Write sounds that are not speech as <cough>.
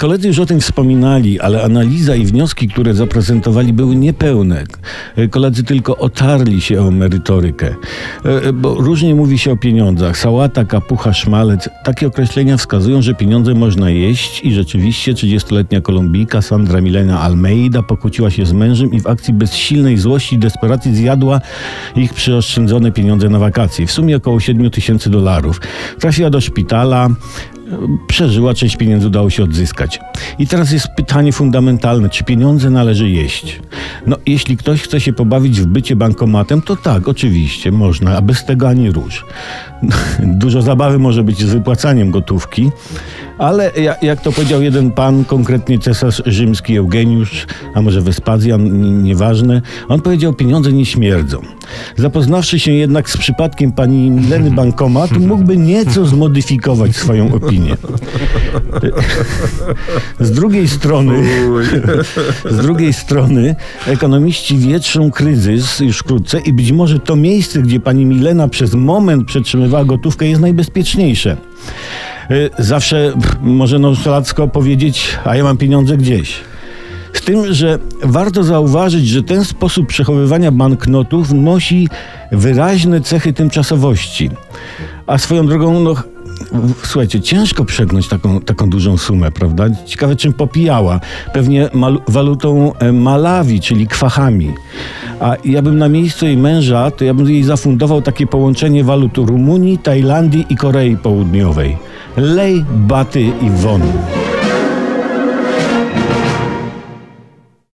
Koledzy już o tym wspominali, ale analiza i wnioski, które zaprezentowali, były niepełne. Koledzy tylko otarli się o merytorykę. E, bo różnie mówi się o pieniądzach. Sałata, kapucha, szmalec. Takie określenia wskazują, że pieniądze można jeść i rzeczywiście 30-letnia Kolumbijka Sandra Milena Almeida pokłóciła się z mężem i w akcji bezsilnej złości i desperacji zjadła ich przyoszczędzone pieniądze na wakacje. W sumie około 7 tysięcy dolarów. Trafiła do szpitala, przeżyła, część pieniędzy udało się odzyskać. I teraz jest pytanie fundamentalne, czy pieniądze należy jeść? No, jeśli ktoś chce się pobawić w bycie bankomatem, to tak, oczywiście, można, a bez tego ani róż. <laughs> Dużo zabawy może być z wypłacaniem gotówki, ale jak to powiedział jeden pan, konkretnie cesarz rzymski Eugeniusz, a może Wespazjan, nieważne, on powiedział, pieniądze nie śmierdzą. Zapoznawszy się jednak z przypadkiem pani Mileny Bankomat, mógłby nieco zmodyfikować swoją opinię. <laughs> Z drugiej strony, z drugiej strony ekonomiści wietrzą kryzys już wkrótce i być może to miejsce, gdzie pani Milena przez moment przetrzymywała gotówkę jest najbezpieczniejsze. Y, zawsze może nonszalancko powiedzieć, a ja mam pieniądze gdzieś. Z tym, że warto zauważyć, że ten sposób przechowywania banknotów nosi wyraźne cechy tymczasowości. A swoją drogą, no, słuchajcie, ciężko przegnąć taką, taką dużą sumę, prawda? Ciekawe, czym popijała. Pewnie mal, walutą e, Malawi, czyli kwachami. A ja bym na miejscu jej męża, to ja bym jej zafundował takie połączenie walut Rumunii, Tajlandii i Korei Południowej. Lej, baty i won.